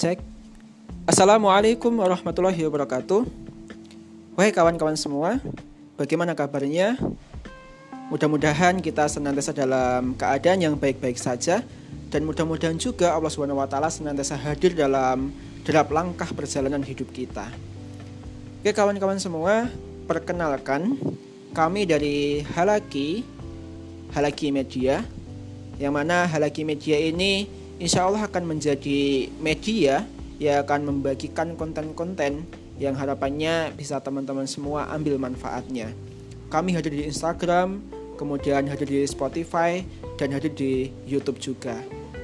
Cek. Assalamualaikum warahmatullahi wabarakatuh. Wahai kawan-kawan semua, bagaimana kabarnya? Mudah-mudahan kita senantiasa dalam keadaan yang baik-baik saja dan mudah-mudahan juga Allah taala senantiasa hadir dalam derap langkah perjalanan hidup kita. Oke kawan-kawan semua, perkenalkan kami dari Halaki Halaki Media yang mana Halaki Media ini insya Allah akan menjadi media yang akan membagikan konten-konten yang harapannya bisa teman-teman semua ambil manfaatnya. Kami hadir di Instagram, kemudian hadir di Spotify, dan hadir di YouTube juga.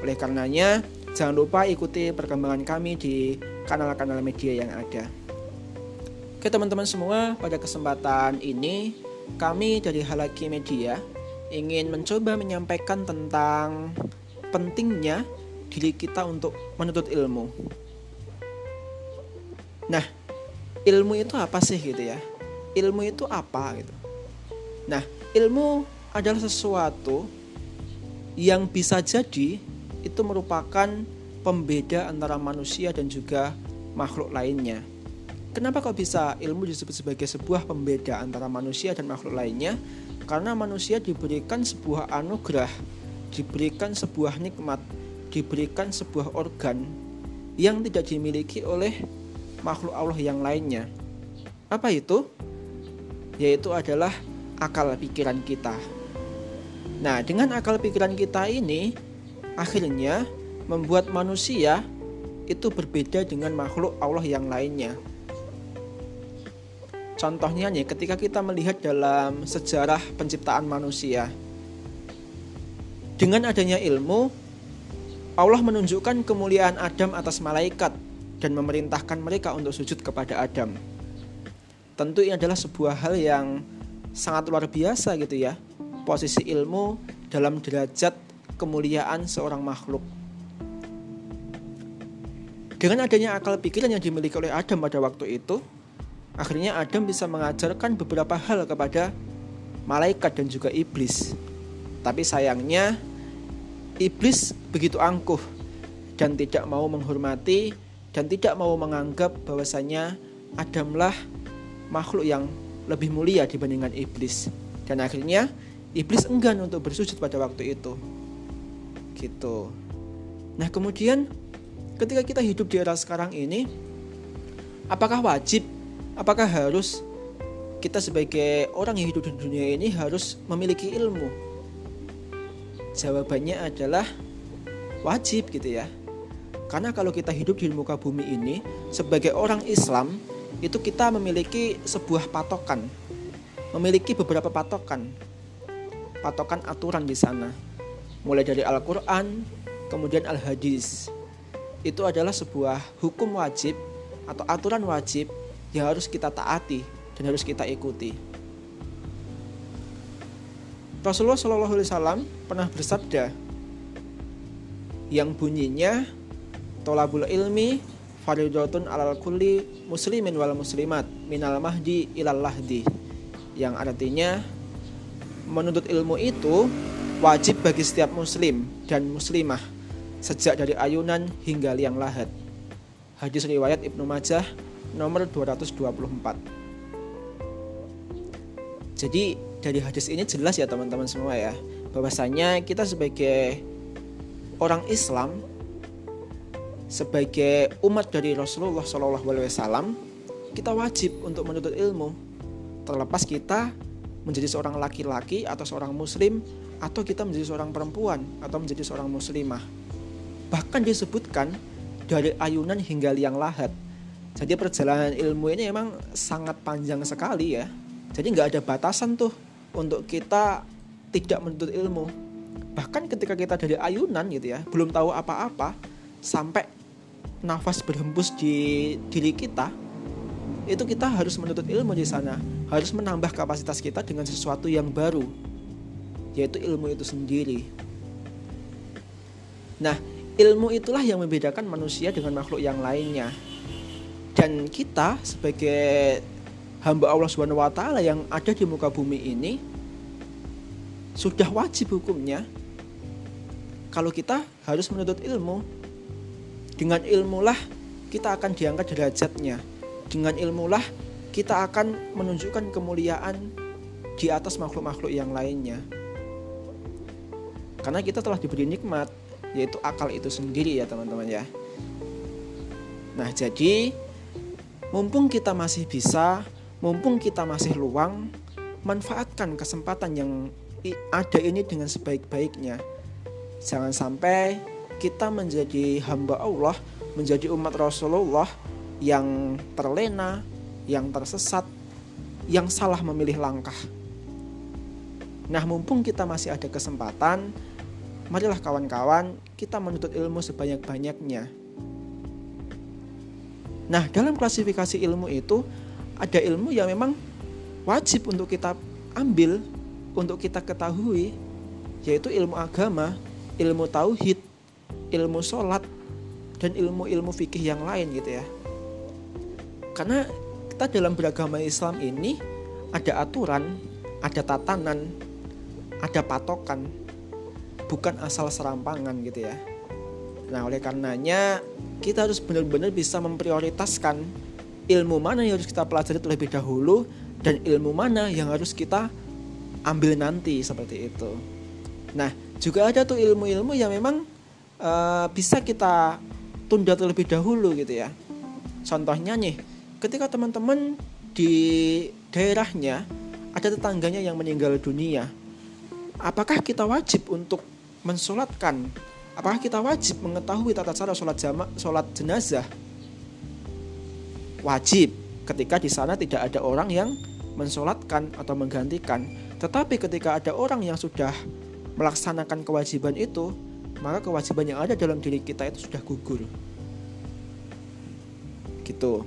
Oleh karenanya, jangan lupa ikuti perkembangan kami di kanal-kanal media yang ada. Oke teman-teman semua, pada kesempatan ini kami dari Halaki Media ingin mencoba menyampaikan tentang pentingnya diri kita untuk menuntut ilmu. Nah, ilmu itu apa sih gitu ya? Ilmu itu apa gitu? Nah, ilmu adalah sesuatu yang bisa jadi itu merupakan pembeda antara manusia dan juga makhluk lainnya. Kenapa kok bisa ilmu disebut sebagai sebuah pembeda antara manusia dan makhluk lainnya? Karena manusia diberikan sebuah anugerah, diberikan sebuah nikmat, diberikan sebuah organ yang tidak dimiliki oleh makhluk Allah yang lainnya. Apa itu? Yaitu adalah akal pikiran kita. Nah, dengan akal pikiran kita ini akhirnya membuat manusia itu berbeda dengan makhluk Allah yang lainnya. Contohnya nih, ketika kita melihat dalam sejarah penciptaan manusia, dengan adanya ilmu, Allah menunjukkan kemuliaan Adam atas malaikat dan memerintahkan mereka untuk sujud kepada Adam. Tentu ini adalah sebuah hal yang sangat luar biasa gitu ya. Posisi ilmu dalam derajat kemuliaan seorang makhluk. Dengan adanya akal pikiran yang dimiliki oleh Adam pada waktu itu akhirnya Adam bisa mengajarkan beberapa hal kepada malaikat dan juga iblis. Tapi sayangnya iblis begitu angkuh dan tidak mau menghormati dan tidak mau menganggap bahwasanya Adamlah makhluk yang lebih mulia dibandingkan iblis. Dan akhirnya iblis enggan untuk bersujud pada waktu itu. Gitu. Nah kemudian ketika kita hidup di era sekarang ini apakah wajib apakah harus kita sebagai orang yang hidup di dunia ini harus memiliki ilmu jawabannya adalah wajib gitu ya karena kalau kita hidup di muka bumi ini sebagai orang Islam itu kita memiliki sebuah patokan, memiliki beberapa patokan, patokan aturan di sana, mulai dari Al-Quran, kemudian Al-Hadis. Itu adalah sebuah hukum wajib atau aturan wajib yang harus kita taati dan harus kita ikuti. Rasulullah Shallallahu Alaihi Wasallam pernah bersabda yang bunyinya tolabul ilmi faridatun alal kulli muslimin wal muslimat minal mahdi ilal lahdi. Yang artinya menuntut ilmu itu wajib bagi setiap muslim dan muslimah sejak dari ayunan hingga liang lahat. Hadis riwayat Ibnu Majah nomor 224 jadi dari hadis ini jelas ya teman-teman semua ya bahwasanya kita sebagai orang Islam sebagai umat dari Rasulullah Wasallam kita wajib untuk menuntut ilmu. Terlepas kita menjadi seorang laki-laki atau seorang muslim atau kita menjadi seorang perempuan atau menjadi seorang muslimah. Bahkan disebutkan dari ayunan hingga liang lahat. Jadi perjalanan ilmu ini memang sangat panjang sekali ya jadi nggak ada batasan tuh untuk kita tidak menuntut ilmu. Bahkan ketika kita dari ayunan gitu ya belum tahu apa-apa sampai nafas berhembus di diri kita itu kita harus menuntut ilmu di sana. Harus menambah kapasitas kita dengan sesuatu yang baru yaitu ilmu itu sendiri. Nah ilmu itulah yang membedakan manusia dengan makhluk yang lainnya. Dan kita sebagai hamba Allah Subhanahu wa taala yang ada di muka bumi ini sudah wajib hukumnya kalau kita harus menuntut ilmu Dengan ilmulah kita akan diangkat derajatnya. Dengan ilmulah kita akan menunjukkan kemuliaan di atas makhluk-makhluk yang lainnya. Karena kita telah diberi nikmat, yaitu akal itu sendiri ya teman-teman ya. Nah, jadi mumpung kita masih bisa, mumpung kita masih luang, manfaatkan kesempatan yang ada ini dengan sebaik-baiknya. Jangan sampai kita menjadi hamba Allah, menjadi umat Rasulullah yang terlena, yang tersesat, yang salah memilih langkah. Nah, mumpung kita masih ada kesempatan, marilah kawan-kawan kita menuntut ilmu sebanyak-banyaknya. Nah, dalam klasifikasi ilmu itu ada ilmu yang memang wajib untuk kita ambil, untuk kita ketahui, yaitu ilmu agama, ilmu tauhid, ilmu sholat, dan ilmu-ilmu fikih yang lain gitu ya. Karena kita dalam beragama Islam ini ada aturan, ada tatanan, ada patokan, bukan asal serampangan gitu ya. Nah, oleh karenanya kita harus benar-benar bisa memprioritaskan ilmu mana yang harus kita pelajari terlebih dahulu dan ilmu mana yang harus kita ambil nanti seperti itu. Nah, juga ada tuh ilmu-ilmu yang memang uh, bisa kita tunda terlebih dahulu gitu ya. Contohnya nih, ketika teman-teman di daerahnya ada tetangganya yang meninggal dunia, apakah kita wajib untuk mensolatkan? Apakah kita wajib mengetahui tata cara sholat jama, sholat jenazah? Wajib, ketika di sana tidak ada orang yang mensolatkan atau menggantikan. Tetapi ketika ada orang yang sudah melaksanakan kewajiban itu, maka kewajiban yang ada dalam diri kita itu sudah gugur. Gitu.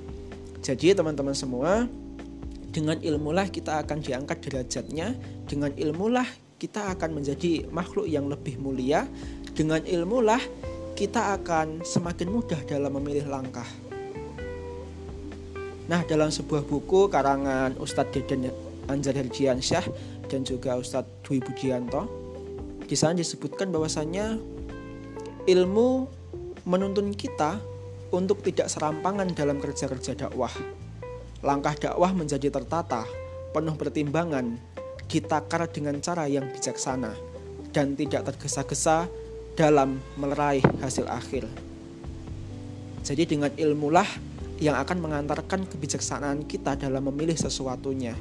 Jadi teman-teman semua, dengan ilmulah kita akan diangkat derajatnya, dengan ilmulah kita akan menjadi makhluk yang lebih mulia, dengan ilmulah kita akan semakin mudah dalam memilih langkah. Nah, dalam sebuah buku karangan Ustadz Deden Anjar Herjiansyah dan juga Ustadz Dwi Budianto, di sana disebutkan bahwasanya ilmu menuntun kita untuk tidak serampangan dalam kerja-kerja dakwah. Langkah dakwah menjadi tertata, penuh pertimbangan, ditakar dengan cara yang bijaksana, dan tidak tergesa-gesa dalam meraih hasil akhir. Jadi dengan ilmulah yang akan mengantarkan kebijaksanaan kita dalam memilih sesuatunya,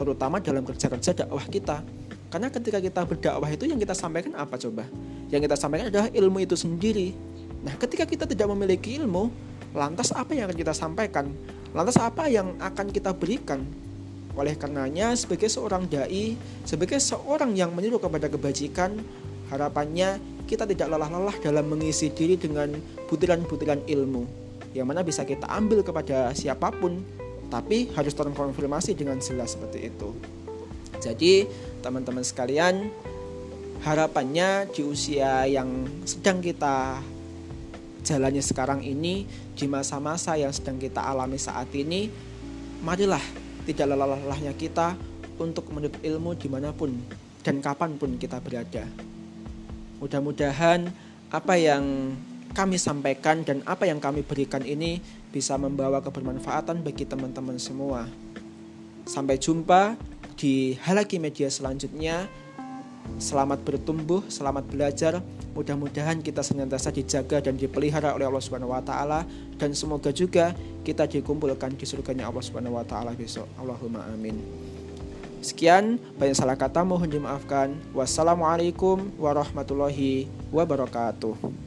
terutama dalam kerja-kerja dakwah kita. Karena ketika kita berdakwah itu yang kita sampaikan apa coba? Yang kita sampaikan adalah ilmu itu sendiri. Nah, ketika kita tidak memiliki ilmu, lantas apa yang akan kita sampaikan? Lantas apa yang akan kita berikan? Oleh karenanya, sebagai seorang dai, sebagai seorang yang menyuruh kepada kebajikan, harapannya kita tidak lelah-lelah dalam mengisi diri dengan butiran-butiran ilmu yang mana bisa kita ambil kepada siapa pun tapi harus terkonfirmasi dengan jelas seperti itu. Jadi teman-teman sekalian harapannya di usia yang sedang kita jalannya sekarang ini di masa-masa yang sedang kita alami saat ini marilah tidak lelah-lelahnya kita untuk menuntut ilmu di mana pun dan kapan pun kita berada. Mudah-mudahan apa yang kami sampaikan dan apa yang kami berikan ini bisa membawa kebermanfaatan bagi teman-teman semua. Sampai jumpa di halaki media selanjutnya. Selamat bertumbuh, selamat belajar. Mudah-mudahan kita senantiasa dijaga dan dipelihara oleh Allah Subhanahu wa taala dan semoga juga kita dikumpulkan di surganya Allah Subhanahu wa taala besok. Allahumma amin. Sekian, banyak salah kata mohon dimaafkan. Wassalamualaikum warahmatullahi wabarakatuh.